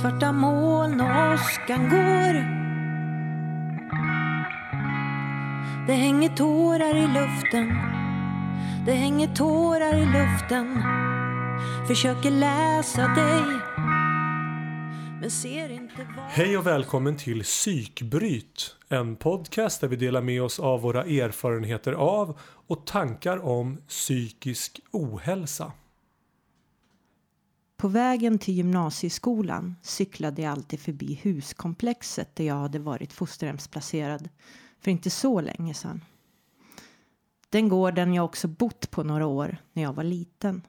Svarta moln och åskan går. Det hänger tårar i luften. Det hänger tårar i luften. Försöker läsa dig. Men ser inte vad... Hej och välkommen till Psykbryt. En podcast där vi delar med oss av våra erfarenheter av och tankar om psykisk ohälsa. På vägen till gymnasieskolan cyklade jag alltid förbi huskomplexet där jag hade varit fosterhemsplacerad för inte så länge sedan. Den gården jag också bott på några år när jag var liten.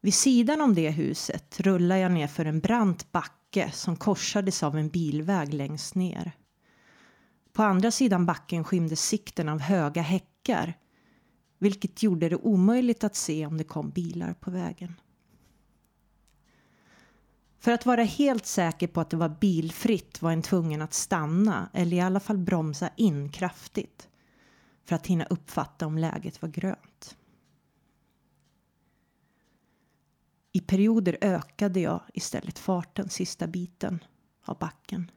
Vid sidan om det huset rullade jag ner för en brant backe som korsades av en bilväg längst ner. På andra sidan backen skymdes sikten av höga häckar vilket gjorde det omöjligt att se om det kom bilar på vägen. För att vara helt säker på att det var bilfritt var en tvungen att stanna eller i alla fall bromsa in kraftigt för att hinna uppfatta om läget var grönt. I perioder ökade jag istället farten sista biten av backen.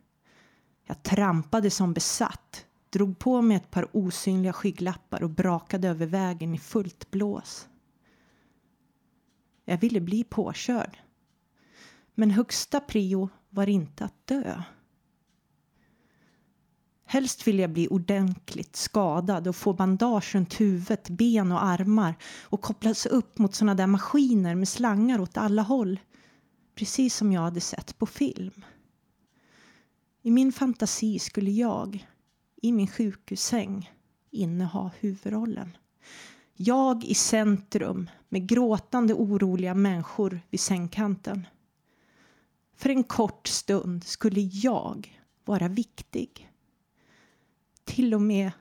Jag trampade som besatt, drog på mig ett par osynliga skygglappar och brakade över vägen i fullt blås. Jag ville bli påkörd men högsta prio var inte att dö. Helst ville jag bli ordentligt skadad och få bandage runt huvudet, ben och armar och kopplas upp mot såna där maskiner med slangar åt alla håll. Precis som jag hade sett på film. I min fantasi skulle jag, i min sjukhussäng, inneha huvudrollen. Jag i centrum med gråtande oroliga människor vid sängkanten. För en kort stund skulle jag vara viktig. Till och med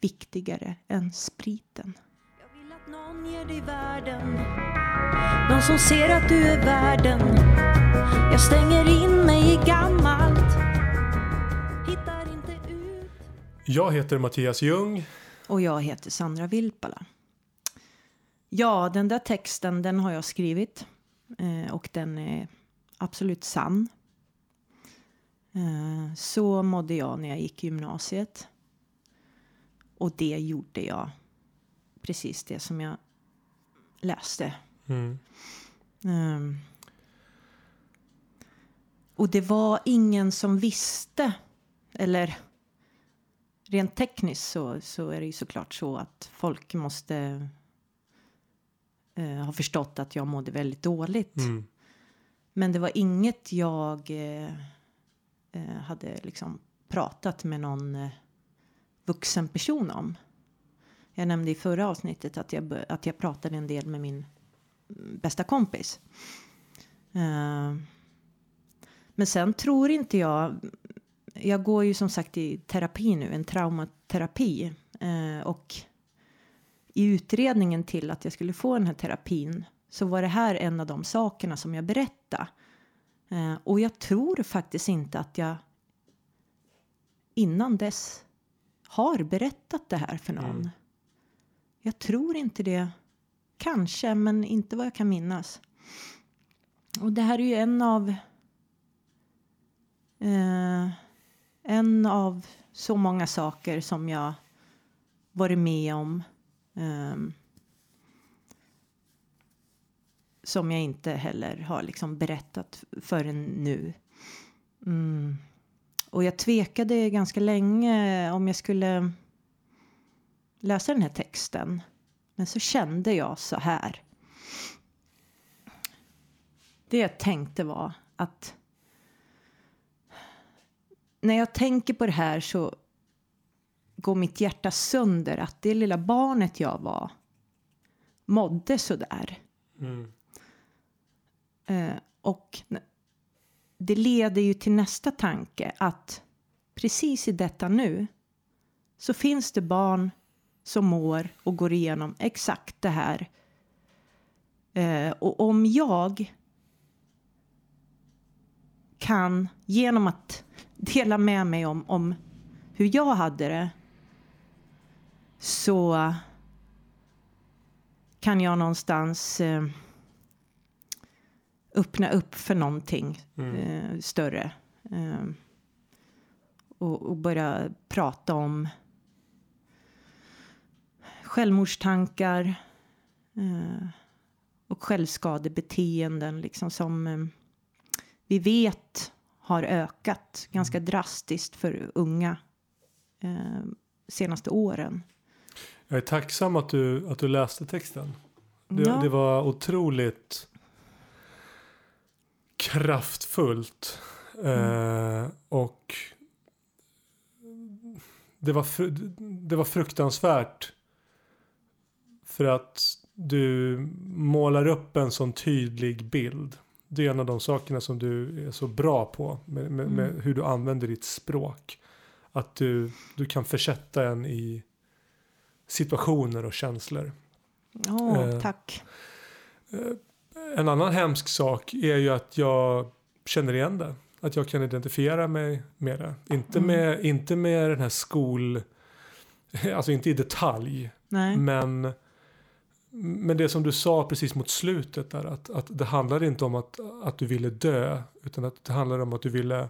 viktigare än spriten. Jag vill att någon ger dig världen. Någon som ser att du är värden. Jag stänger in mig i gammalt. Jag heter Mattias Ljung. Och jag heter Sandra Vilpala. Ja, den där texten den har jag skrivit. Eh, och den är absolut sann. Eh, så mådde jag när jag gick gymnasiet. Och det gjorde jag precis det som jag läste. Mm. Um, och det var ingen som visste, eller rent tekniskt så, så är det ju såklart så att folk måste uh, ha förstått att jag mådde väldigt dåligt. Mm. Men det var inget jag eh, eh, hade liksom pratat med någon eh, vuxen person om. Jag nämnde i förra avsnittet att jag, att jag pratade en del med min bästa kompis. Uh, men sen tror inte jag. Jag går ju som sagt i terapi nu, en traumaterapi. Uh, och i utredningen till att jag skulle få den här terapin så var det här en av de sakerna som jag berättade. Eh, och jag tror faktiskt inte att jag innan dess har berättat det här för någon. Mm. Jag tror inte det. Kanske, men inte vad jag kan minnas. Och det här är ju en av eh, en av så många saker som jag varit med om. Um, som jag inte heller har liksom berättat förrän nu. Mm. Och jag tvekade ganska länge om jag skulle läsa den här texten. Men så kände jag så här. Det jag tänkte var att när jag tänker på det här så går mitt hjärta sönder att det lilla barnet jag var mådde så där. Mm. Eh, och det leder ju till nästa tanke att precis i detta nu så finns det barn som mår och går igenom exakt det här. Eh, och om jag kan genom att dela med mig om, om hur jag hade det så kan jag någonstans eh, öppna upp för någonting Mm. eh, större. Eh, och, och börja prata om självmordstankar eh, och självskadebeteenden liksom som eh, vi vet har ökat ganska drastiskt för unga eh, senaste åren. Jag är tacksam att du, att du läste texten. Det, Ja. det var otroligt kraftfullt. Eh, och det var, det var fruktansvärt. För att du målar upp en sån tydlig bild. Det är en av de sakerna som du är så bra på. Med, med, med hur du använder ditt språk. Att du, du kan försätta en i situationer och känslor. Åh, Eh. tack. En annan hemsk sak är ju att jag känner igen det. Att jag kan identifiera mig med det. Inte, Mm. med, inte med den här skol... Alltså inte i detalj. Nej. Men, men det som du sa precis mot slutet där. Att, att det handlar inte om att, att du ville dö. Utan att det handlar om att du ville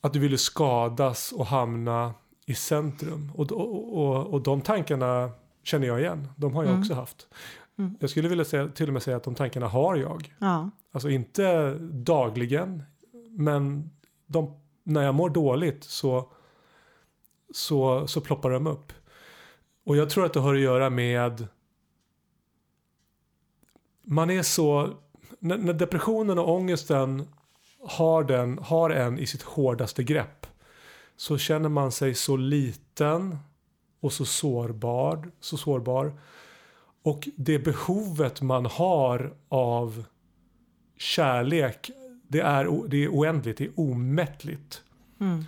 att du ville skadas och hamna i centrum. Och, och, och, och de tankarna känner jag igen. De har jag Mm. också haft. Mm. Jag skulle vilja säga, till och med säga att de tankarna har jag. Ja. Alltså inte dagligen. Men de, när jag mår dåligt så, så, så ploppar de upp. Och jag tror att det har att göra med man är så när, när depressionen och ångesten har, den, har en i sitt hårdaste grepp så känner man sig så liten och så sårbar, så sårbar. Och det behovet man har av kärlek det är, det är oändligt, det är omättligt. Mm.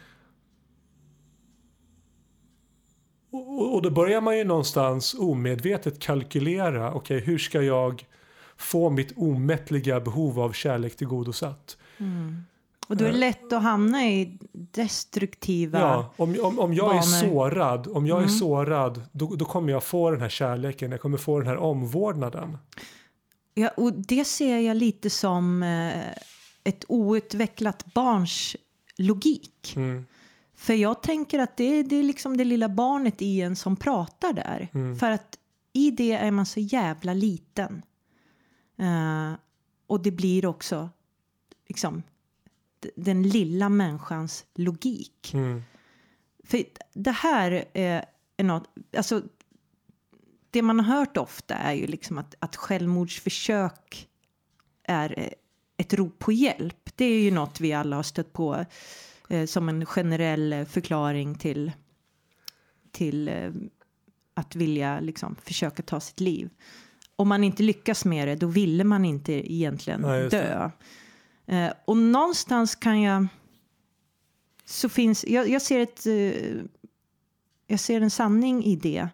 Och, och- då börjar man ju någonstans omedvetet kalkylera. Okej, hur ska jag få mitt omättliga behov av kärlek tillgodosatt? Mm. Och då är det lätt att hamna i destruktiva... Ja, om, om, om jag är sårad, om jag är Mm. sårad då, då kommer jag få den här kärleken, jag kommer få den här omvårdnaden. Ja, och det ser jag lite som eh, ett outvecklat barns logik. Mm. För jag tänker att det, är- det är liksom det lilla barnet i en som pratar där. Mm. För att i det är man så jävla liten. Eh, och det blir också liksom den lilla människans logik. Mm. För det här är, något, alltså det man har hört ofta är ju liksom att, att självmordsförsök är eh, ett rop på hjälp. Det är ju något vi alla har stött på eh, som en generell förklaring till, till eh, att vilja liksom försöka ta sitt liv. Om man inte lyckas med det, då ville man inte egentligen Nej, dö. Eh, och någonstans kan jag så finns, jag, jag ser ett, eh, jag ser en sanning i det.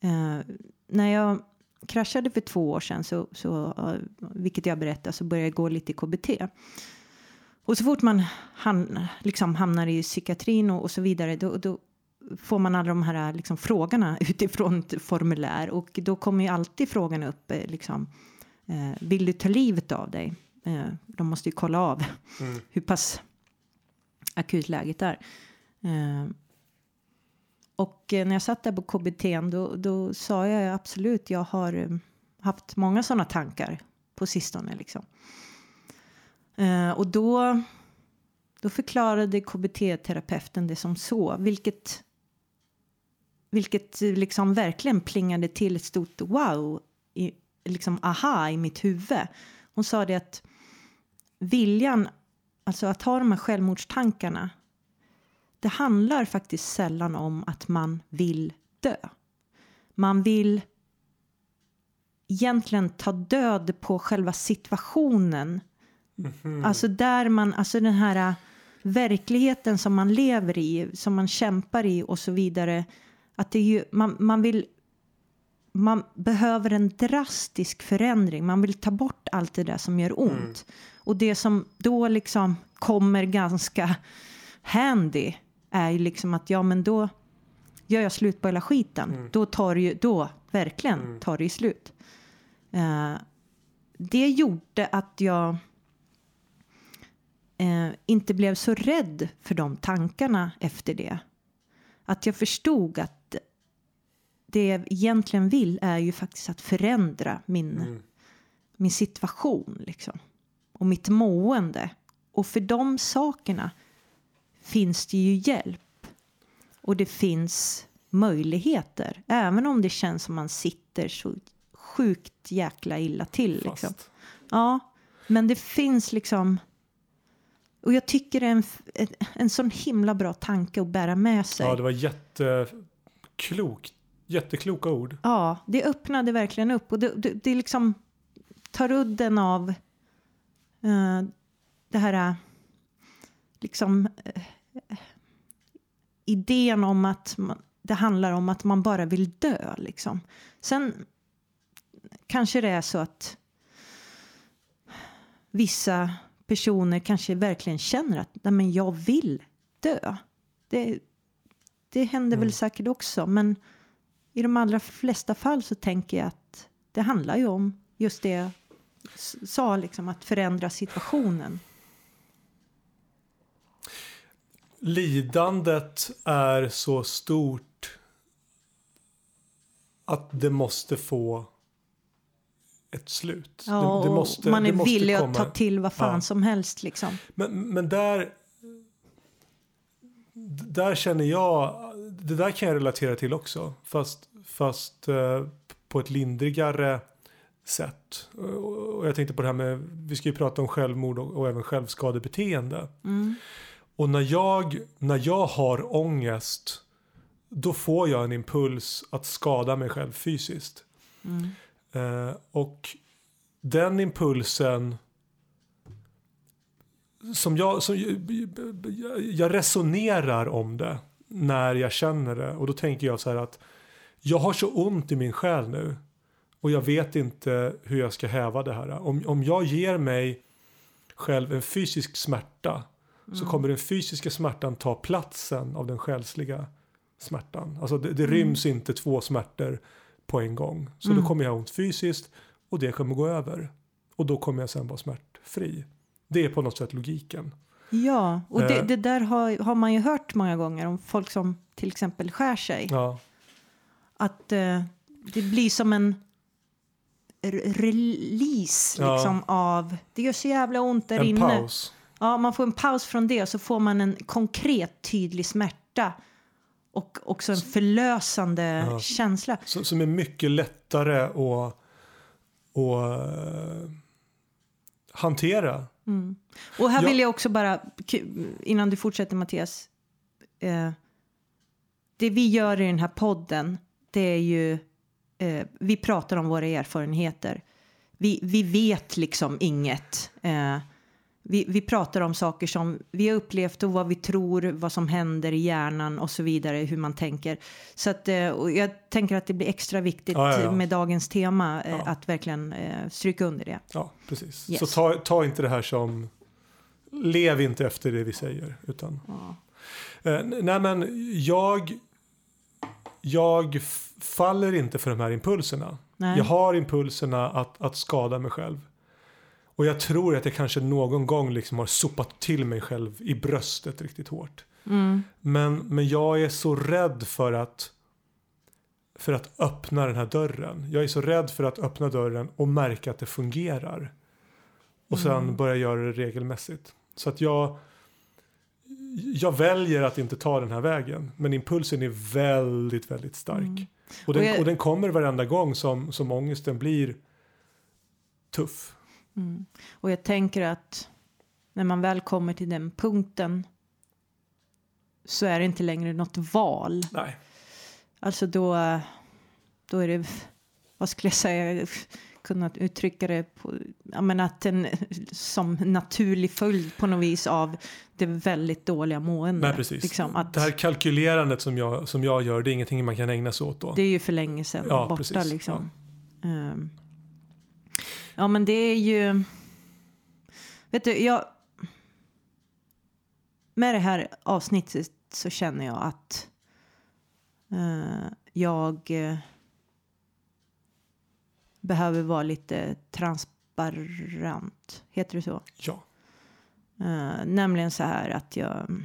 Eh, när jag kraschade för två år sedan, så, så, eh, vilket jag berättade, så började jag gå lite i KBT. Och så fort man han, liksom hamnar i psykiatrin och, och så vidare, då, då får man alla de här liksom, frågorna utifrån ett formulär. Och då kommer ju alltid frågan upp, eh, liksom, eh, vill du ta livet av dig? Eh, de måste ju kolla av Mm. hur pass akut läget är. Och när jag satt där på KBT då, då sa jag absolut, jag har haft många sådana tankar på sistone. Liksom. Och då, då förklarade KBT-terapeuten det som så, vilket, vilket liksom verkligen plingade till ett stort wow, i, liksom aha i mitt huvud. Hon sa det att viljan, alltså att ha de här självmordstankarna, det handlar faktiskt sällan om att man vill dö. Man vill egentligen ta död på själva situationen. Alltså där man, alltså den här äh, verkligheten som man lever i, som man kämpar i och så vidare. Att det är ju, man, man vill man behöver en drastisk förändring. Man vill ta bort allt det där som gör ont. Och det som då liksom kommer ganska handy är ju liksom att ja men då gör jag slut på hela skiten. Då tar det ju, då verkligen tar det ju slut. Eh, det gjorde att jag eh, inte blev så rädd för de tankarna efter det. Att jag förstod att det jag egentligen vill är ju faktiskt att förändra min, Mm. min situation liksom. Och mitt mående. Och för de sakerna finns det ju hjälp. Och det finns möjligheter. Även om det känns som man sitter så sjukt jäkla illa till. Liksom. Ja, men det finns liksom... Och jag tycker det är en, en, en sån himla bra tanke att bära med sig. Ja, det var jätteklokt. Jättekloka ord. Ja, det öppnade verkligen upp och det, det, det liksom tar udden av eh, det här eh, liksom eh, idén om att man, det handlar om att man bara vill dö liksom. Sen kanske det är så att vissa personer kanske verkligen känner att Nej, men jag vill dö. Det, det händer väl säkert också men i de allra flesta fall så tänker jag att det handlar ju om just det jag sa, liksom, att förändra situationen. Lidandet är så stort att det måste få ett slut. Ja, det, det måste, man det är måste villig komma. att ta till vad fan Ja. som helst. Liksom. Men, men där, där känner jag, det där kan jag relatera till också. Fast, fast eh, på ett lindrigare sätt. Och jag tänkte på det här med, vi ska ju prata om självmord och, och även självskadebeteende. Mm. Och när jag, när jag har ångest då får jag en impuls att skada mig själv fysiskt. Mm. Eh, och den impulsen som jag, som, jag- jag resonerar om det när jag känner det och då tänker jag så här att jag har så ont i min själ nu och jag vet inte hur jag ska häva det här. Om, om jag ger mig själv en fysisk smärta så kommer den fysiska smärtan ta platsen av den själsliga smärtan. Alltså det, det ryms inte två smärtor på en gång. Så då kommer jag ha ont fysiskt och det kommer gå över. Och då kommer jag sen vara smärtfri. Det är på något sätt logiken. Ja, och det, Eh. det där har, har man ju hört många gånger om folk som till exempel skär sig. Ja, Att eh, det blir som en release Ja. liksom, av... Det gör så jävla ont där en inne. paus. Ja, man får en paus från det och så får man en konkret tydlig smärta. Och också en förlösande Ja. känsla. Som, som är mycket lättare att, att eh, hantera. Och här Ja. vill jag också bara, innan du fortsätter Mattias. Eh, det vi gör i den här podden, det är ju, eh, vi pratar om våra erfarenheter. Vi, vi vet liksom inget. Eh, vi, vi pratar om saker som vi har upplevt och vad vi tror, vad som händer i hjärnan och så vidare, hur man tänker. Så att, eh, jag tänker att det blir extra viktigt Ja, ja, ja. med dagens tema eh, att verkligen eh, stryka under det. Ja, precis. Yes. Så ta, ta inte det här som... Lev inte efter det vi säger. Utan, nej men jag... Jag faller inte för de här impulserna. Nej. Jag har impulserna att, att skada mig själv. Och jag tror att jag kanske någon gång liksom har sopat till mig själv i bröstet riktigt hårt. Mm. Men, men jag är så rädd för att för att öppna den här dörren. Jag är så rädd för att öppna dörren och märka att det fungerar. Och sen börja göra det regelmässigt. Så att jag jag väljer att inte ta den här vägen. Men impulsen är väldigt, väldigt stark. Och, den, Och jag- och den kommer varenda gång som, som ångesten blir tuff. Och jag tänker att när man väl kommer till den punkten så är det inte längre något val. Nej. Alltså då, då är det, vad skulle jag säga, kunna uttrycka det på, menar att en som naturlig följd på något vis av det väldigt dåliga måendet. Nej, precis. Liksom, att Det här kalkylerandet som jag, som jag gör, det är ingenting man kan ägna sig åt då. det är ju för länge sedan Ja, borta precis. liksom. Ehm. ja men det är ju, vet du, jag, med det här avsnittet så känner jag att eh, jag eh, behöver vara lite transparent. Heter det så? Ja. Uh, nämligen så här att jag,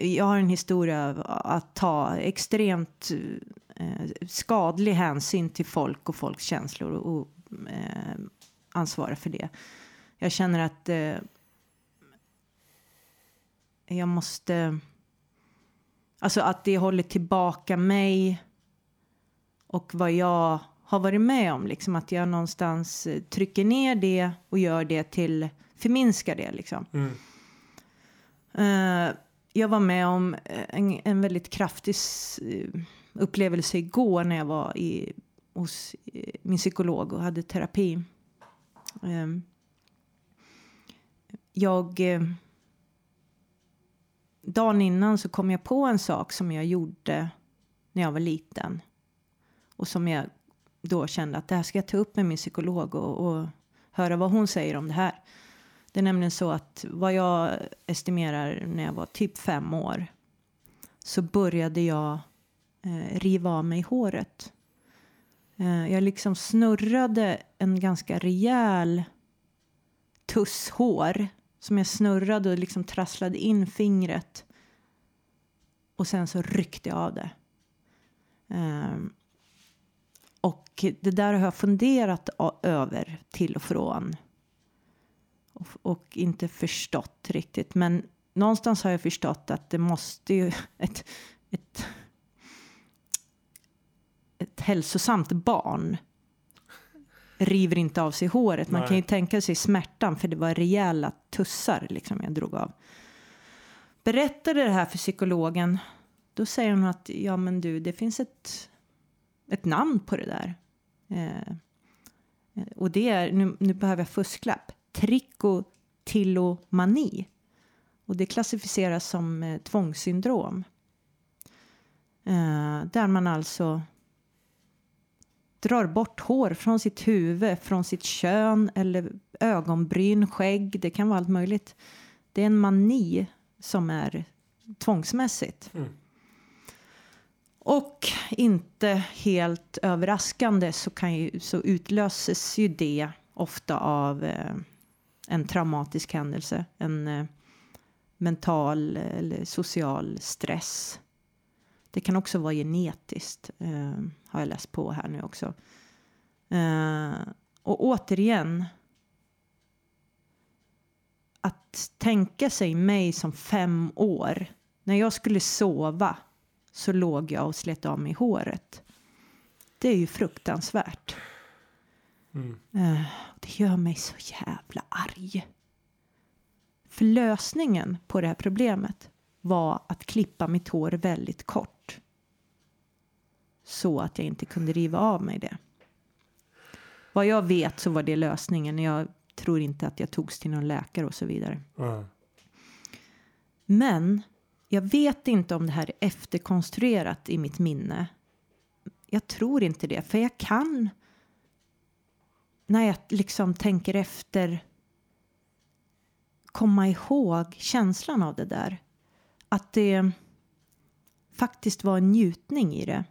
jag har en historia av att ta extremt uh, skadlig hänsyn till folk och folks känslor och, uh, ansvara för det. Jag känner att jag måste, alltså att det håller tillbaka mig och vad jag har varit med om, liksom att jag någonstans trycker ner det och gör det till förminska det liksom. Mm. Uh, jag var med om en, en väldigt kraftig uh, upplevelse igår när jag var i, hos uh, min psykolog och hade terapi. Ehm, jag... dagen innan så kom jag på en sak som jag gjorde när jag var liten. Och som jag då kände att det här ska jag ta upp med min psykolog och, och höra vad hon säger om det här. Det är nämligen så att vad jag estimerar när jag var typ fem år så började jag eh, riva av mig håret. Eh, jag liksom snurrade en ganska rejäl tuss hår som jag snurrade och liksom trasslade in fingret. Och sen så ryckte jag av det. Eh, och det där har jag funderat över till och från och, och, inte förstått riktigt. Men någonstans har jag förstått att det måste ju ett, ett, ett hälsosamt barn river inte av sig håret. Man Nej. kan ju tänka sig smärtan för det var rejäla tussar liksom jag drog av. Berättade det här för psykologen. Då säger hon att ja men du det finns ett, ett namn på det där. Eh, eh, och det är, nu, nu behöver jag fusklapp trikotillomani. Och det klassificeras som eh, tvångssyndrom. Eh, där man alltså drar bort hår från sitt huvud, från sitt kön eller ögonbryn, skägg. Det kan vara allt möjligt. Det är en mani som är tvångsmässigt. Mm. Och inte helt överraskande så, kan ju, så utlöses ju det ofta av eh, en traumatisk händelse, en eh, mental eller social stress. Det kan också vara genetiskt, eh, har jag läst på här nu också. Eh, och återigen, att tänka sig mig som fem år, när jag skulle sova så låg jag och slet av mig håret. Det är ju fruktansvärt. Mm. Uh, det gör mig så jävla arg. För lösningen på det här problemet var att klippa mitt hår väldigt kort. Så att jag inte kunde riva av mig det. Vad jag vet så var det lösningen. Jag tror inte att jag togs till någon läkare och så vidare. Mm. Men jag vet inte om det här är efterkonstruerat i mitt minne. Jag tror inte det, för jag kan när jag liksom tänker efter komma ihåg känslan av det där. Att det faktiskt var en njutning i det.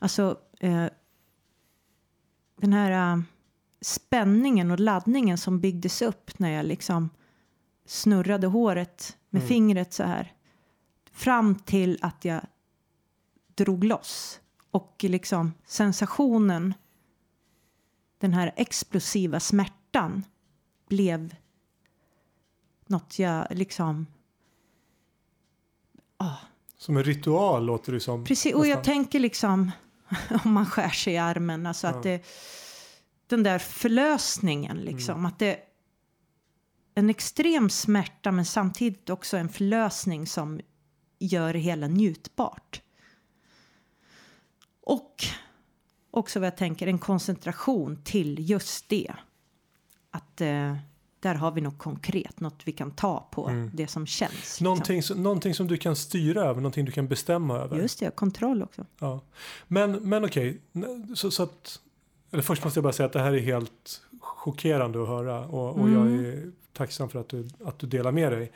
Alltså eh, den här uh, spänningen och laddningen som byggdes upp när jag liksom snurrade håret med mm. fingret så här. Fram till att jag drog loss. Och liksom sensationen den här explosiva smärtan blev något jag liksom... Oh. Som en ritual låter det som. Precis, och jag tänker liksom om man skär sig i armen, alltså ja. att det, den där förlösningen liksom, mm. att det en extrem smärta men samtidigt också en förlösning som gör det hela njutbart. Och också vad jag tänker en koncentration till just det. Att eh, där har vi något konkret, något vi kan ta på, mm. det som känns. Liksom. Någonting, som, någonting som du kan styra över, någonting du kan bestämma över. Just det, kontroll också. Ja. Men, men okej, så, så att, eller först måste jag bara säga att det här är helt chockerande att höra och, och mm. jag är tacksam för att du, att du delar med dig.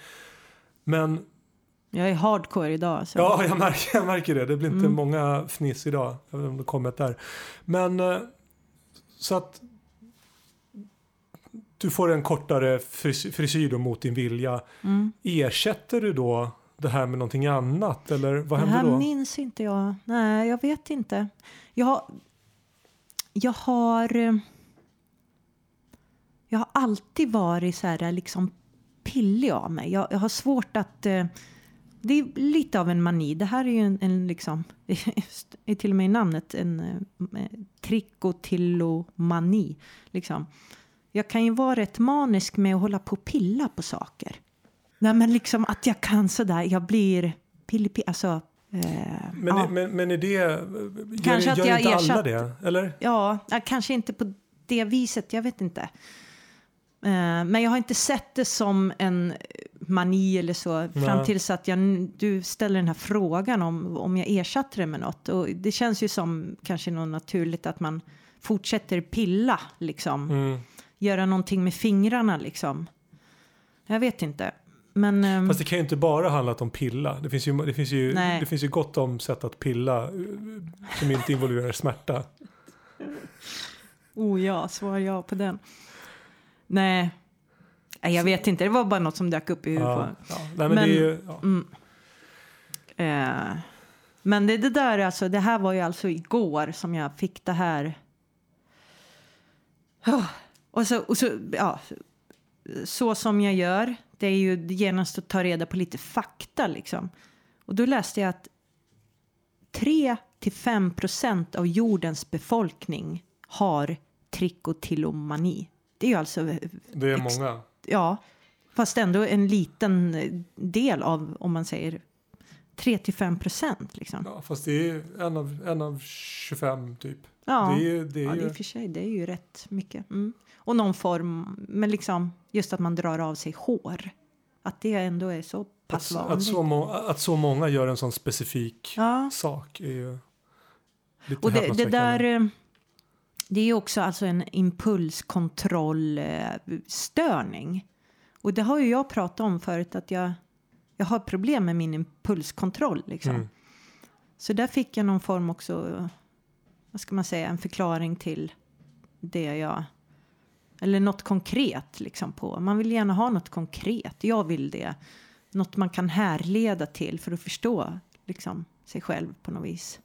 Men jag är hardcore idag. Så. Ja, jag märker, jag märker det. Det blir inte mm. många fniss idag. Även om det kommit där. Men eh, så att du får en kortare fris- frisyr då mot din vilja. Mm. Ersätter du då det här med någonting annat eller vad Det händer här då? minns inte jag. Nej, jag vet inte. Jag. Jag har... eh, Jag har alltid varit så här liksom pillig av mig. Jag, jag har svårt att... Det är lite av en mani. Det här är ju en, en liksom... Är till och med i namnet en eh, trikotillomani. Liksom. Jag kan ju vara rätt manisk med att hålla på och pilla på saker. Nej, men liksom att jag kan sådär. Jag blir pillig, alltså. Eh, Men, ja. men, men är det, gör, Kanske att gör jag inte alla ersatt- det? Eller? Ja, kanske inte på det viset, jag vet inte. Eh, men jag har inte sett det som en mani eller så Nej. fram tills att jag, du ställer den här frågan om, om jag ersatte det med något. Och det känns ju som kanske något naturligt att man fortsätter pilla, liksom. Mm. Göra någonting med fingrarna, liksom. Jag vet inte. Men... ehm, Fast det kan ju inte bara handla om pilla. Det finns ju, det finns ju, Nej. det finns ju gott om sätt att pilla eh, som inte involverar smärta. Oh ja, svar ja på den. Nej. Nej, jag vet inte. Det var bara något som dök upp i huvudet. Ja, ja. Nej, men Men- det är ju, ja. Mm. Eh, men det, det där alltså, det här var ju alltså igår som jag fick det här. Oh. Och så, och så, ja, så som jag gör, det är ju genast att ta reda på lite fakta liksom. Och då läste jag att 3 till 5 procent av jordens befolkning har trikotillomani. Det är ju alltså det är många. Ja, fast ändå en liten del av, om man säger 3 till 5 procent. Liksom. Ja, fast det är en av, en av 25 typ. Ja, Det är, ju- det är ja, är i ju, och för sig, det är ju rätt mycket. Mm. Och någon form, men liksom just att man drar av sig hår. Att det ändå är så pass att, att, vanligt. så må, att så många gör en sån specifik Ja, sak är ju lite och det, det där... Det är också alltså en impulskontrollstörning. Och det har ju jag pratat om förut att jag, jag har problem med min impulskontroll. Liksom. Mm. Så där fick jag någon form också, vad ska man säga, en förklaring till det jag, eller något konkret liksom på. Man vill gärna ha något konkret, jag vill det. Något man kan härleda till för att förstå liksom, sig själv på något vis.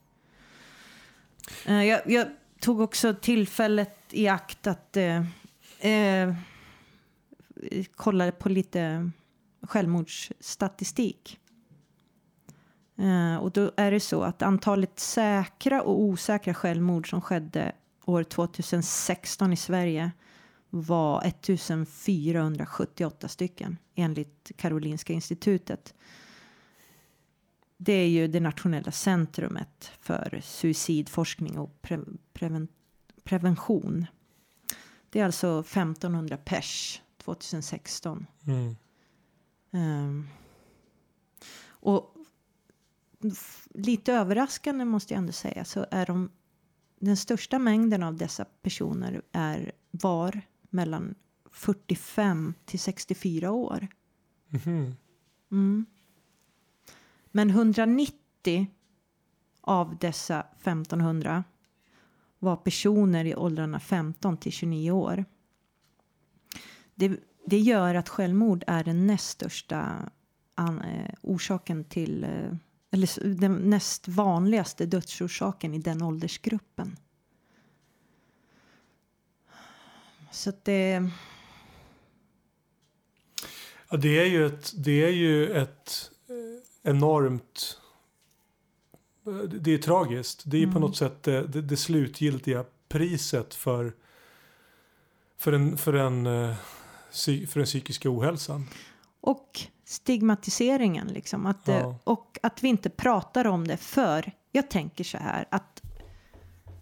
Eh, jag, jag tog också tillfället i akt att eh, eh, kolla på lite självmordsstatistik. Eh, och då är det så att antalet säkra och osäkra självmord som skedde år 2016 i Sverige var 1478 stycken enligt Karolinska institutet. Det är ju det nationella centrumet för suicidforskning och pre- preven- prevention. Det är alltså 1500 pers 2016. Mm. Ehm, och lite överraskande måste jag ändå säga så är de den största mängden av dessa personer är var mellan 45 till 64 år. Mhm. Mm. Men 190 av dessa 1500 var personer i åldrarna 15 till 29 år. Det, det gör att självmord är den näst största an, eh, orsaken till eh, eller den näst vanligaste dödsorsaken i den åldersgruppen. Så att det... Ja, det är ju ett, det är ju ett eh, enormt eh, Det är tragiskt. Det är ju på Mm. något sätt det, det, slutgiltiga priset för, för, en, för, en, eh, för den psykiska ohälsan. Och stigmatiseringen liksom. Att, eh, Ja. Och att vi inte pratar om det för jag tänker så här att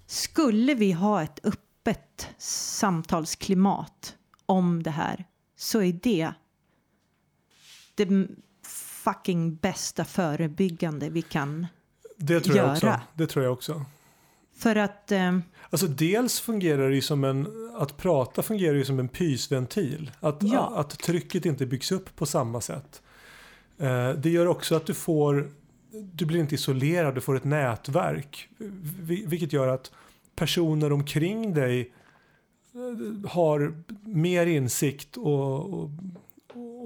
skulle vi ha ett öppet samtalsklimat om det här så är det det fucking bästa förebyggande vi kan. Det tror jag också. Göra. Det tror jag också. För att eh, Alltså dels fungerar det ju som en, att prata fungerar ju som en pysventil. Att, Ja. att trycket inte byggs upp på samma sätt. Eh, det gör också att du får, du blir inte isolerad, du får ett nätverk. vi- Vilket gör att personer omkring dig eh, har mer insikt och, och,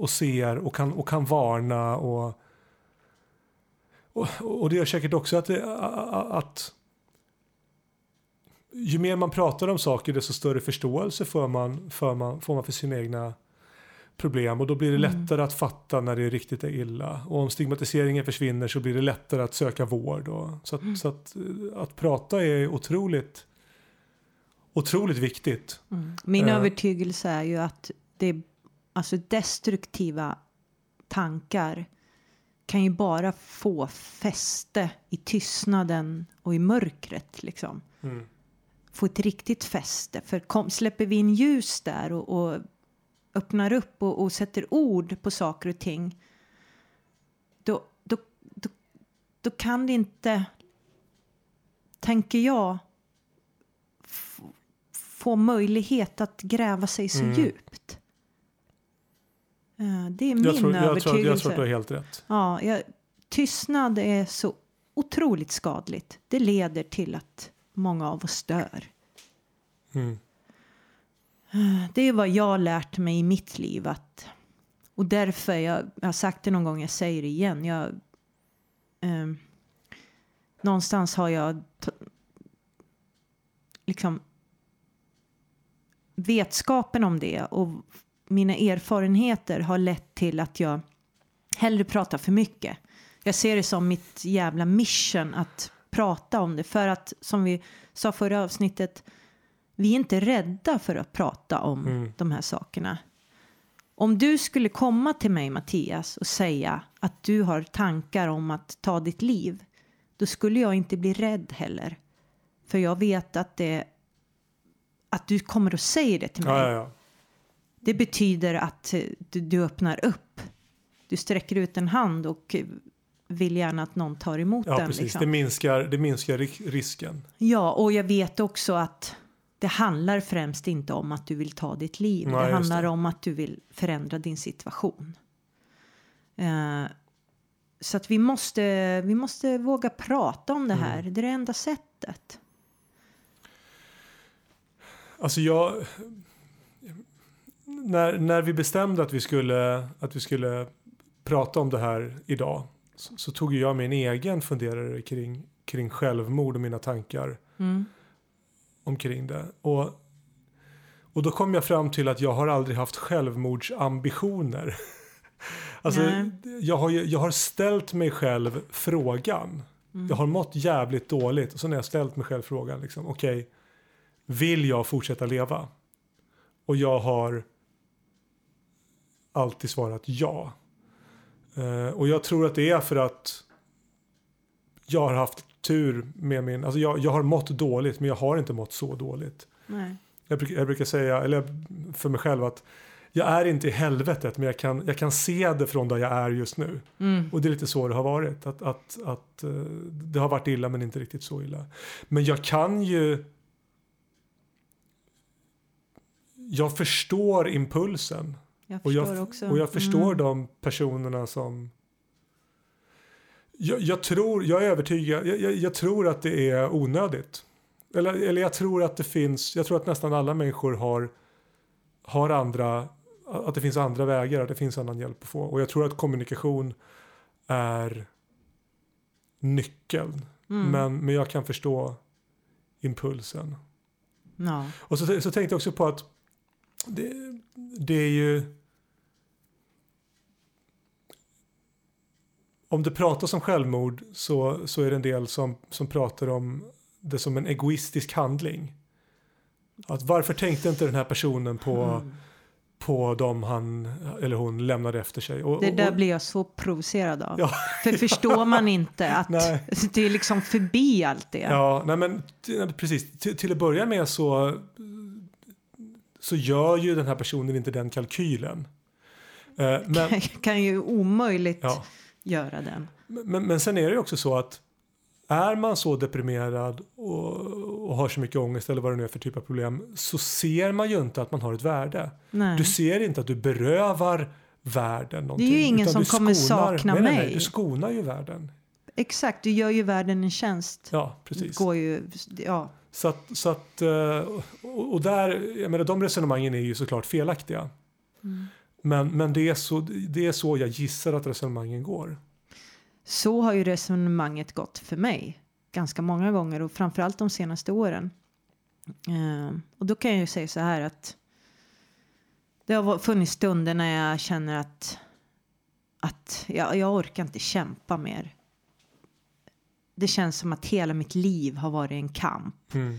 och ser och kan, och kan varna och, och, och det gör säkert också att, det, att ju mer man pratar om saker desto större förståelse får man för, man, får man för sina egna problem och då blir det mm. lättare att fatta när det riktigt är illa. Och om stigmatiseringen försvinner så blir det lättare att söka vård. Och, så att, mm. så att, eh, att prata är otroligt, otroligt viktigt. Mm. Min uh, övertygelse är ju att det, alltså destruktiva tankar kan ju bara få fäste i tystnaden och i mörkret. Liksom. Mm. Få ett riktigt fäste. För kom, släpper vi in ljus där och, och öppnar upp och, och, sätter ord på saker och ting. Då, då, då, då kan det inte, tänker jag, få möjlighet att gräva sig så mm. djupt. Det är min jag tror, jag övertygelse. Tror, jag tror att du har helt rätt. Ja, jag, tystnad är så otroligt skadligt. Det leder till att många av oss dör. Mm. Det är vad jag har lärt mig i mitt liv. Att, och därför, jag, jag har sagt det någon gång, jag säger det igen. Jag, eh, någonstans har jag liksom vetskapen om det och mina erfarenheter har lett till att jag hellre pratar för mycket. Jag ser det som mitt jävla mission att prata om det för att som vi sa förra avsnittet vi är inte rädda för att prata om mm. de här sakerna. Om du skulle komma till mig Mattias och säga att du har tankar om att ta ditt liv, då skulle jag inte bli rädd heller. För jag vet att det att du kommer och säger det till mig. Ja, ja, ja. Det betyder att du, du, öppnar upp. Du sträcker ut en hand och vill gärna att någon tar emot ja, den. Precis. Liksom. Det, minskar, det minskar risken. Ja, och jag vet också att det handlar främst inte om att du vill ta ditt liv. Nej, det handlar det. om att du vill förändra din situation. Uh, så att vi måste, vi måste våga prata om det här. Mm. Det är det enda sättet. Alltså jag... När, när vi bestämde att vi, skulle, att vi skulle prata om det här idag så, så tog jag min egen funderare kring, kring självmord och mina tankar. Mm omkring det. Och, och då kom jag fram till att jag har aldrig haft självmordsambitioner. alltså, jag har, jag har ställt mig själv frågan. Mm. Jag har mått jävligt dåligt och så när jag ställt mig själv frågan, liksom, okej, okay, vill jag fortsätta leva? Och jag har alltid svarat ja. Uh, och jag tror att det är för att jag har haft tur med min, alltså jag, jag har mått dåligt men jag har inte mått så dåligt. Nej. Jag, brukar, jag brukar säga, eller för mig själv att jag är inte i helvetet men jag kan, jag kan se det från där jag är just nu. Mm. Och det är lite så det har varit. Att, att, att uh, det har varit illa men inte riktigt så illa. Men jag kan ju jag förstår impulsen. Jag och jag, också. Och jag förstår mm. de personerna som jag, jag, tror, jag är övertygad, jag, jag, jag, tror att det är onödigt. Eller, eller jag tror att det finns, jag tror att nästan alla människor har, har andra, att det finns andra vägar, att det finns annan hjälp att få. Och jag tror att kommunikation är nyckeln. Mm. Men, men jag kan förstå impulsen. No. Och så, så tänkte jag också på att det, det är ju om det pratas om självmord så, så är det en del som, som pratar om det som en egoistisk handling. Att varför tänkte inte den här personen på, mm. på dem han eller hon lämnade efter sig? Och, det där och, blir jag så provocerad av. Ja. För förstår man inte att det är liksom förbi allt det? Ja, nej men precis. Till, till att börja med så, så gör ju den här personen inte den kalkylen. Eh, men, kan, kan ju omöjligt ja göra den. Men, men sen är det ju också så att är man så deprimerad och, och, har så mycket ångest eller vad det nu är för typ av problem så ser man ju inte att man har ett värde. Nej. Du ser inte att du berövar världen någonting. Det är ju ingen som kommer skonar, sakna nej, mig. Nej, du skonar ju världen. Exakt, du gör ju världen en tjänst. Ja, precis. Går ju, ja. Så att, så att eh, och där, jag menar de resonemangen är ju såklart felaktiga. Mm. Men, men det, är så, det är så jag gissar att resonemangen går. Så har ju resonemanget gått för mig ganska många gånger och framförallt de senaste åren. Eh, och då kan jag ju säga så här att det har funnits stunder när jag känner att, att jag, jag orkar inte kämpa mer. Det känns som att hela mitt liv har varit en kamp. Mm.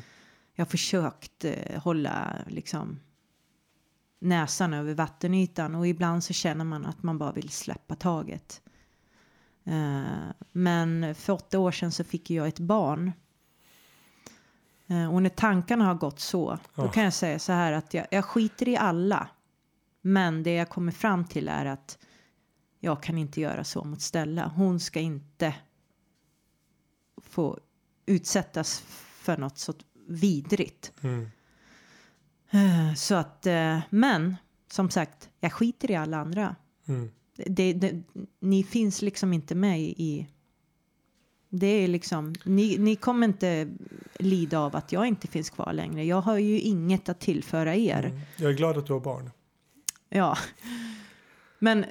Jag har försökt eh, hålla liksom näsan över vattenytan och ibland så känner man att man bara vill släppa taget. Eh, men för åtta år sedan så fick jag ett barn. Eh, och när tankarna har gått så, då kan jag säga så här att jag, jag skiter i alla. Men det jag kommer fram till är att jag kan inte göra så mot Stella. Hon ska inte få utsättas för något så vidrigt. Mm. Eh, Så att, eh, men som sagt, jag skiter i alla andra. Mm. Det, det, ni finns liksom inte med i... Det är liksom, ni, ni kommer inte lida av att jag inte finns kvar längre. Jag har ju inget att tillföra er. Mm. Jag är glad att du har barn. Ja. Men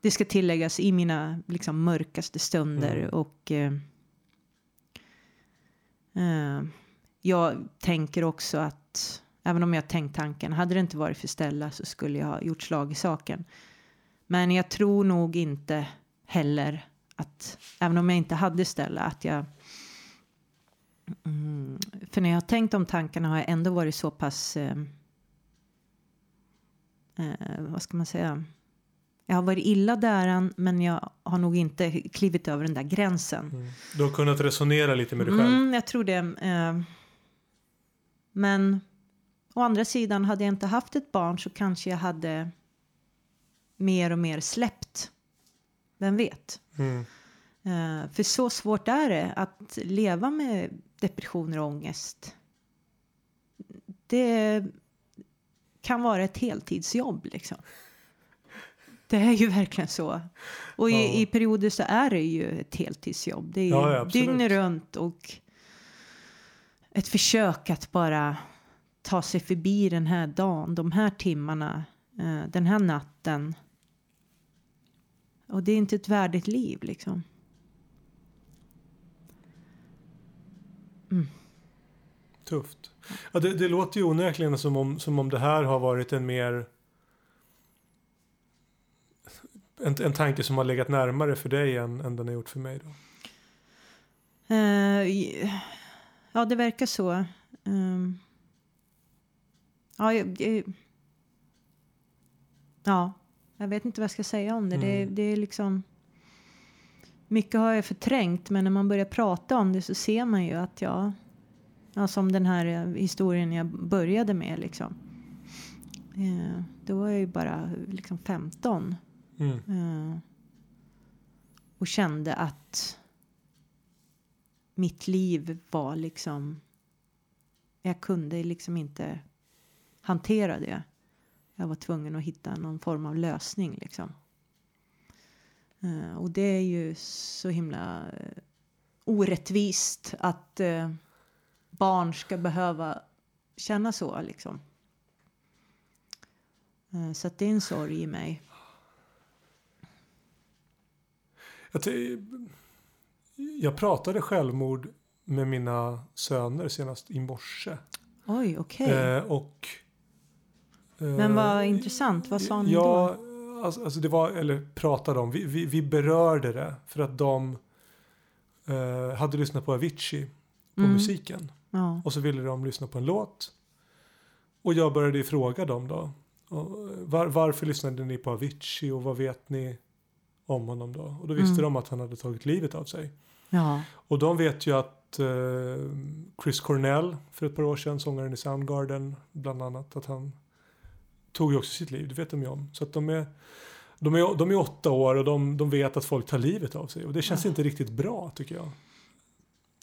det ska tilläggas i mina liksom mörkaste stunder Mm. och eh, eh, jag tänker också att även om jag tänkt tanken, hade det inte varit för Stella så skulle jag ha gjort slag i saken. Men jag tror nog inte heller att, även om jag inte hade Stella, att jag mm, för när jag har tänkt om tankarna har jag ändå varit så pass eh, eh, vad ska man säga? Jag har varit illa däran men jag har nog inte klivit över den där gränsen. Mm. Du har kunnat resonera lite med dig själv. Mm, jag tror det. Eh, men å andra sidan, hade jag inte haft ett barn så kanske jag hade mer och mer släppt. Vem vet? Mm. Eh, för så svårt är det att leva med depressioner och ångest. Det kan vara ett heltidsjobb liksom. Det är ju verkligen så. Och i, Ja. i perioder så är det ju ett heltidsjobb. Det är ju Ja, ja, dygnet runt och ett försök att bara ta sig förbi den här dagen, de här timmarna, eh, den här natten. Och det är inte ett värdigt liv liksom. Tufft. Ja, det, det låter ju onekligen som om, som om det här har varit en mer... En, en tanke som har legat närmare för dig än, än den har gjort för mig. Då. I- ja, det verkar så. Ehm. Ja, jag, jag, ja, jag vet inte vad jag ska säga om det. Det, Mm. det är liksom... Mycket har jag förträngt, men när man börjar prata om det så ser man ju att jag... Ja, som den här eh, historien jag började med liksom. Eh, då var jag ju bara liksom 15. Mm. Eh, och kände att mitt liv var liksom... Jag kunde liksom inte hantera det. Jag var tvungen att hitta någon form av lösning liksom. Eh, och det är ju så himla eh, orättvist att eh, barn ska behöva känna så liksom. Så att det är en sorg i mig. Jag, pratade självmord med mina söner senast i morse. Oj, okej. Eh, och, Men vad intressant. Vad sa ni ja, då? Alltså, alltså det var, eller pratade om, vi, vi, vi berörde det för att de eh, hade lyssnat på Avicii på Mm. musiken. Ja. Och så ville de lyssna på en låt. Och jag började ju fråga dem då. Och Var, varför lyssnade ni på Avicii och vad vet ni om honom då? Och då visste Mm. de att han hade tagit livet av sig. ja. Och de vet ju att eh, Chris Cornell för ett par år sedan, sångaren i Soundgarden bland annat, att han tog ju också sitt liv. Det vet de ju om. Så att de är, de är, de är åtta år och de, de vet att folk tar livet av sig. Och det känns Ja. inte riktigt bra tycker jag.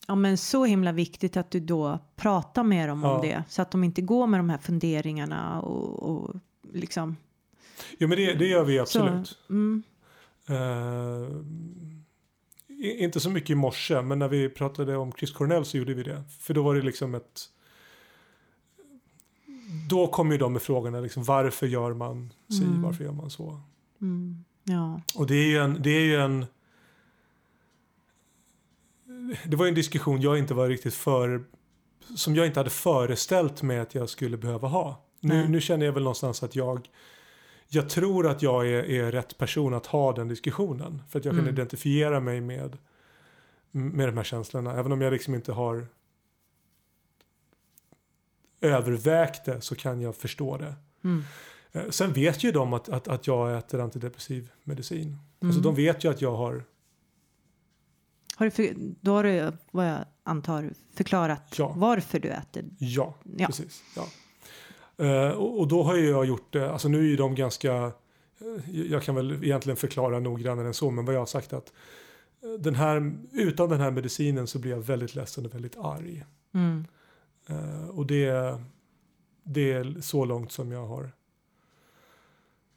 Ja, men så himla viktigt att du då pratar med dem Ja. om det. Så att de inte går med de här funderingarna och, och liksom. Jo men det, det gör vi absolut. Så, mm, i- inte så mycket i morse, men när vi pratade om Chris Cornell så gjorde vi det. För då var det liksom ett... Då kom ju de med frågorna, liksom, varför gör man si, Mm. varför gör man så? Mm. Ja. Och det är ju en... Det, är ju en, det var ju en diskussion jag inte var riktigt för... Som jag inte hade föreställt mig att jag skulle behöva ha. Nu, nu känner jag väl någonstans att jag... Jag tror att jag är, är rätt person att ha den diskussionen. För att jag kan Mm. identifiera mig med, med de här känslorna. Även om jag liksom inte har övervägt det så kan jag förstå det. Mm. Eh, Sen vet ju de att, att, att jag äter antidepressiv medicin. Alltså Mm. de vet ju att jag har, Har du för, då har du, vad jag antar, förklarat Ja. varför du äter. ja, Ja. precis. Ja. Eh, och, och då har ju jag gjort det, alltså nu är ju de ganska, eh, jag kan väl egentligen förklara noggrannare än så, men vad jag har sagt att den här, utan den här medicinen så blir jag väldigt ledsen och väldigt arg. Mm. Eh, och det, det är så långt som jag har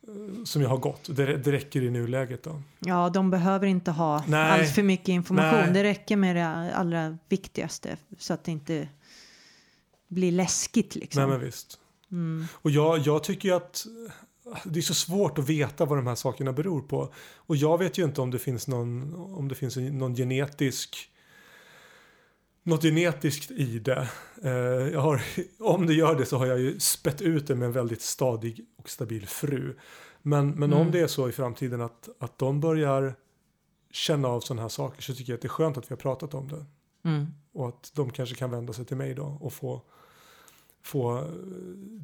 eh, som jag har gått. Det, det räcker i nuläget då. Ja, de behöver inte ha Nej. allt för mycket information. Nej. Det räcker med det allra viktigaste så att det inte blir läskigt liksom. Nej men visst. Mm. Och jag, jag tycker ju att det är så svårt att veta vad de här sakerna beror på. Och jag vet ju inte om det finns någon, om det finns någon genetisk något genetiskt i det. Eh, har, om det gör det så har jag ju spett ut det med en väldigt stadig och stabil fru. Men, men om Mm. det är så i framtiden att, att de börjar känna av sådana här saker så tycker jag att det är skönt att vi har pratat om det. Mm. Och att de kanske kan vända sig till mig då och få, få eh,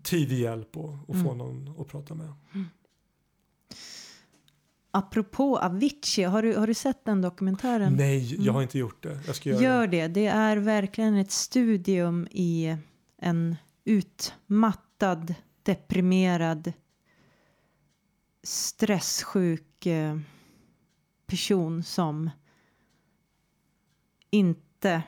tidig hjälp och, och få Mm. någon att prata med. Apropå Avicii, har du, har du sett den dokumentären? Nej, jag har inte gjort det. Jag ska göra. Gör det. Det är verkligen ett studium i en utmattad, deprimerad, stresssjuk eh, person som inte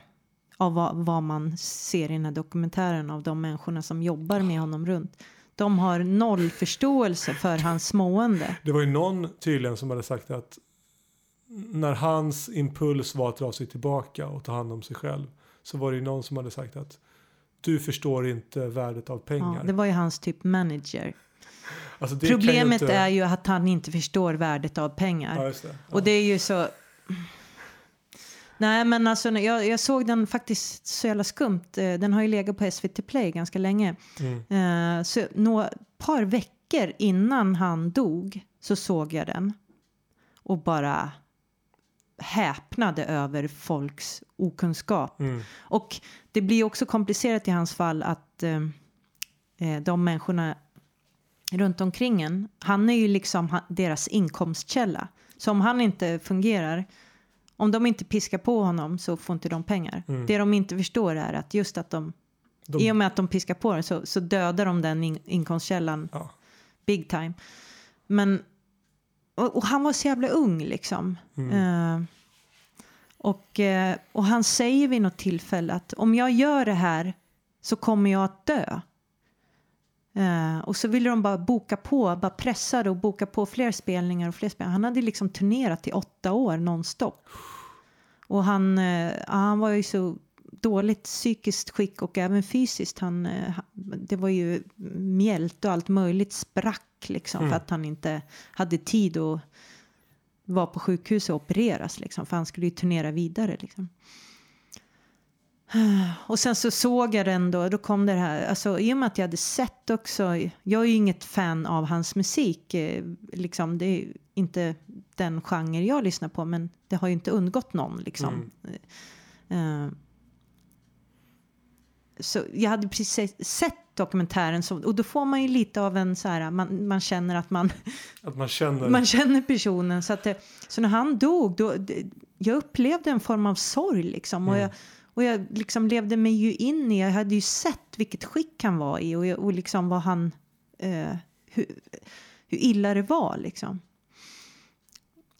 av vad, vad man ser i den här dokumentären av de människorna som jobbar med honom runt. De har noll förståelse för hans mående. Det var ju någon tydligen som hade sagt att när hans impuls var att dra sig tillbaka och ta hand om sig själv så var det ju någon som hade sagt att du förstår inte värdet av Ja, pengar. det var ju hans typ manager. alltså Problemet inte... är ju att han inte förstår värdet av pengar. Ja, det. Ja. Och det är ju så... Nej, men alltså jag, jag såg den faktiskt så jävla skumt. Eh, Den har ju legat på SVT Play ganska länge. Mm. Eh, Så några par veckor innan han dog så såg jag den. Och bara häpnade över folks okunskap. Mm. Och det blir också komplicerat i hans fall att eh, eh, de människorna runt omkring en, han är ju liksom deras inkomstkälla. Så om han inte fungerar, om de inte piskar på honom så får inte de pengar. Mm. Det de inte förstår är att just att de, De, i och med att de piskar på den så, så dödar de den in, inkomstkällan ja. big time. Men, och, och han var så jävla ung liksom. Mm. Eh, och, eh, och han säger vid något tillfälle att om jag gör det här så kommer jag att dö. Eh, och så ville de bara boka på, bara pressade och boka på fler spelningar och fler spelningar. Han hade liksom turnerat i åtta år nonstop. Och han, ja, han var ju så dåligt psykiskt skick och även fysiskt. Han, ha- det var ju mjält och allt möjligt sprack liksom Mm. för att han inte hade tid att vara på sjukhus och opereras liksom för han skulle ju turnera vidare liksom. Och sen så såg jag den då, då kom det här, alltså i och med att jag hade sett också, jag är ju inget fan av hans musik, eh, liksom det är inte den genre jag lyssnar på men det har ju inte undgått någon liksom. Eh, så jag hade precis se- sett dokumentären så, och då får man ju lite av en så här, man, man känner att man Att man känner... man känner personen. Så, att det, så när han dog, då, det, jag upplevde en form av sorg. Liksom, och Mm. jag, och jag liksom levde mig ju in i, jag hade ju sett vilket skick han var i och, jag, och liksom vad han, eh, hur, hur illa det var. Liksom.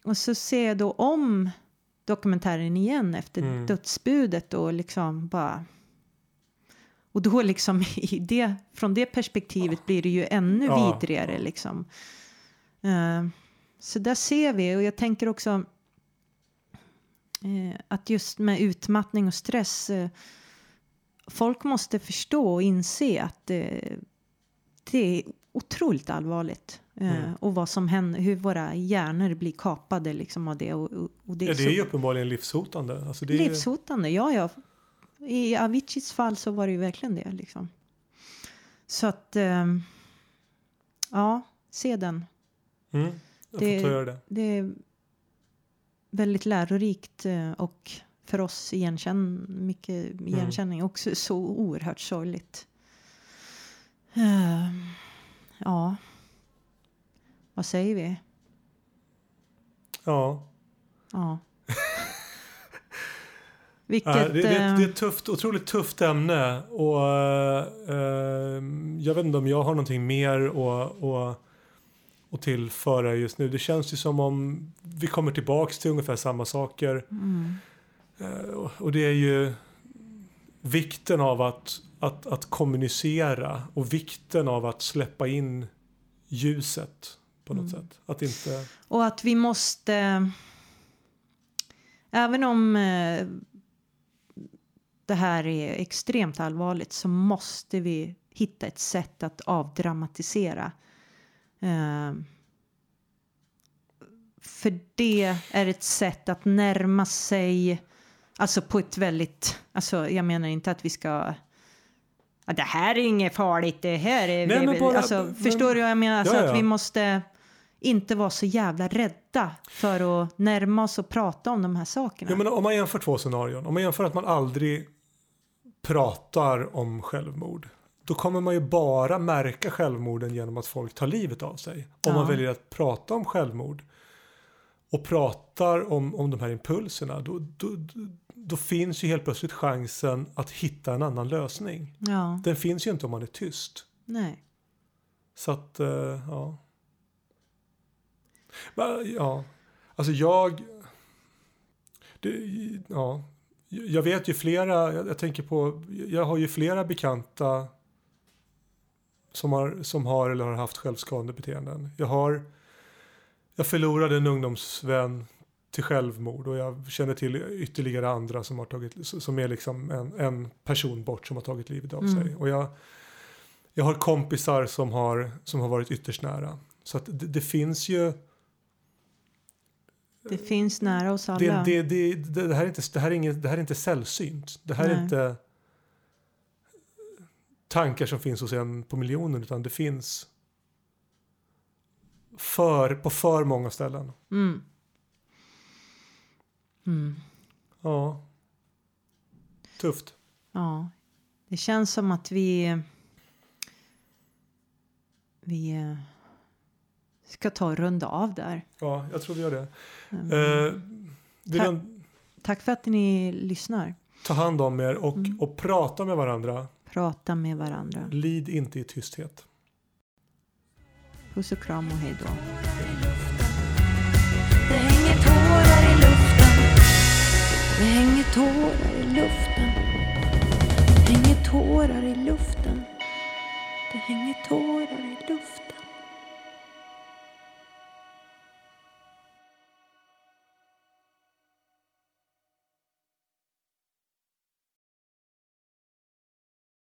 Och så ser jag då om dokumentären igen efter Mm. dödsbudet och liksom bara... Och då liksom i det, från det perspektivet blir det ju ännu Ja. vidrigare liksom. Eh, så där ser vi och jag tänker också att just med utmattning och stress eh, folk måste förstå och inse att eh, det är otroligt allvarligt. Eh, Mm. och vad som händer, hur våra hjärnor blir kapade liksom av det. Och, och, det, Ja, är det är ju uppenbarligen livshotande. Alltså det livshotande, ja ja. I Aviciis fall så var det ju verkligen det liksom. Så att, ehm, ja, se den. Mm, jag Det- får ta göra det. Det väldigt lärorikt eh, och för oss igenkänn, mycket igenkänning. Och så, så oerhört sorgligt. Ehm, ja. Vad säger vi? Ja. Ja. Vilket... Ja, det, det, det är eh, ett tufft, otroligt tufft ämne. Och, eh, jag vet inte om jag har någonting mer att, att, att tillföra just nu. Det känns ju som om vi kommer tillbaks till ungefär samma saker. mm, Eh, och- och det är ju vikten av att, att, att kommunicera och vikten av att släppa in ljuset på något Mm. sätt. Att inte... Och att vi måste... Även om eh, det här är extremt allvarligt så måste vi hitta ett sätt att avdramatisera. Eh, för det är ett sätt att närma sig, alltså på ett väldigt, alltså jag menar inte att vi ska Ja, det här är inget farligt, det här är... Nej, men bara- alltså, men- förstår du vad jag menar? Alltså Ja, ja. att vi måste inte vara så jävla rädda för att närma oss och prata om de här sakerna. Jag menar, om man jämför två scenarion. Om man jämför att man aldrig pratar om självmord. Då kommer man ju bara märka självmorden genom att folk tar livet av sig. Om Ja. man väljer att prata om självmord och pratar om, om de här impulserna då, då, då, finns ju helt plötsligt chansen att hitta en annan lösning. Ja, Den finns ju inte om man är tyst. nej. Så att, eh, ja. Ja, alltså jag... Det, ja, jag vet ju flera, jag tänker på, jag har ju flera bekanta som har, som har eller har haft självskadande beteenden. Jag har, jag förlorade en ungdomsvän till självmord och jag känner till ytterligare andra som har tagit, som är liksom en, en person bort som har tagit livet av Mm. sig. Och jag, jag har kompisar som har, som har varit ytterst nära. Så att det, det finns ju, Det finns nära oss alla. det, det, det, det, här är inte, det, här är inget, det här är inte sällsynt. Det här är Nej. inte tankar som finns hos en på miljonen utan det finns för, på för många ställen. Mm. Mm. Ja. Tufft. Ja, det känns som att vi... Vi eh, ska ta och runda av där. Ja, jag tror vi gör det. Mm. Eh, vill Tack. jag Tack för att ni lyssnar. ta hand om er och, Mm. och prata med varandra. Prata med varandra. Lid inte i tysthet. Puss och kram och hej då. Det hänger tårar i luften. Det hänger tårar i luften. Det hänger tårar i luften. Det hänger tårar i luften.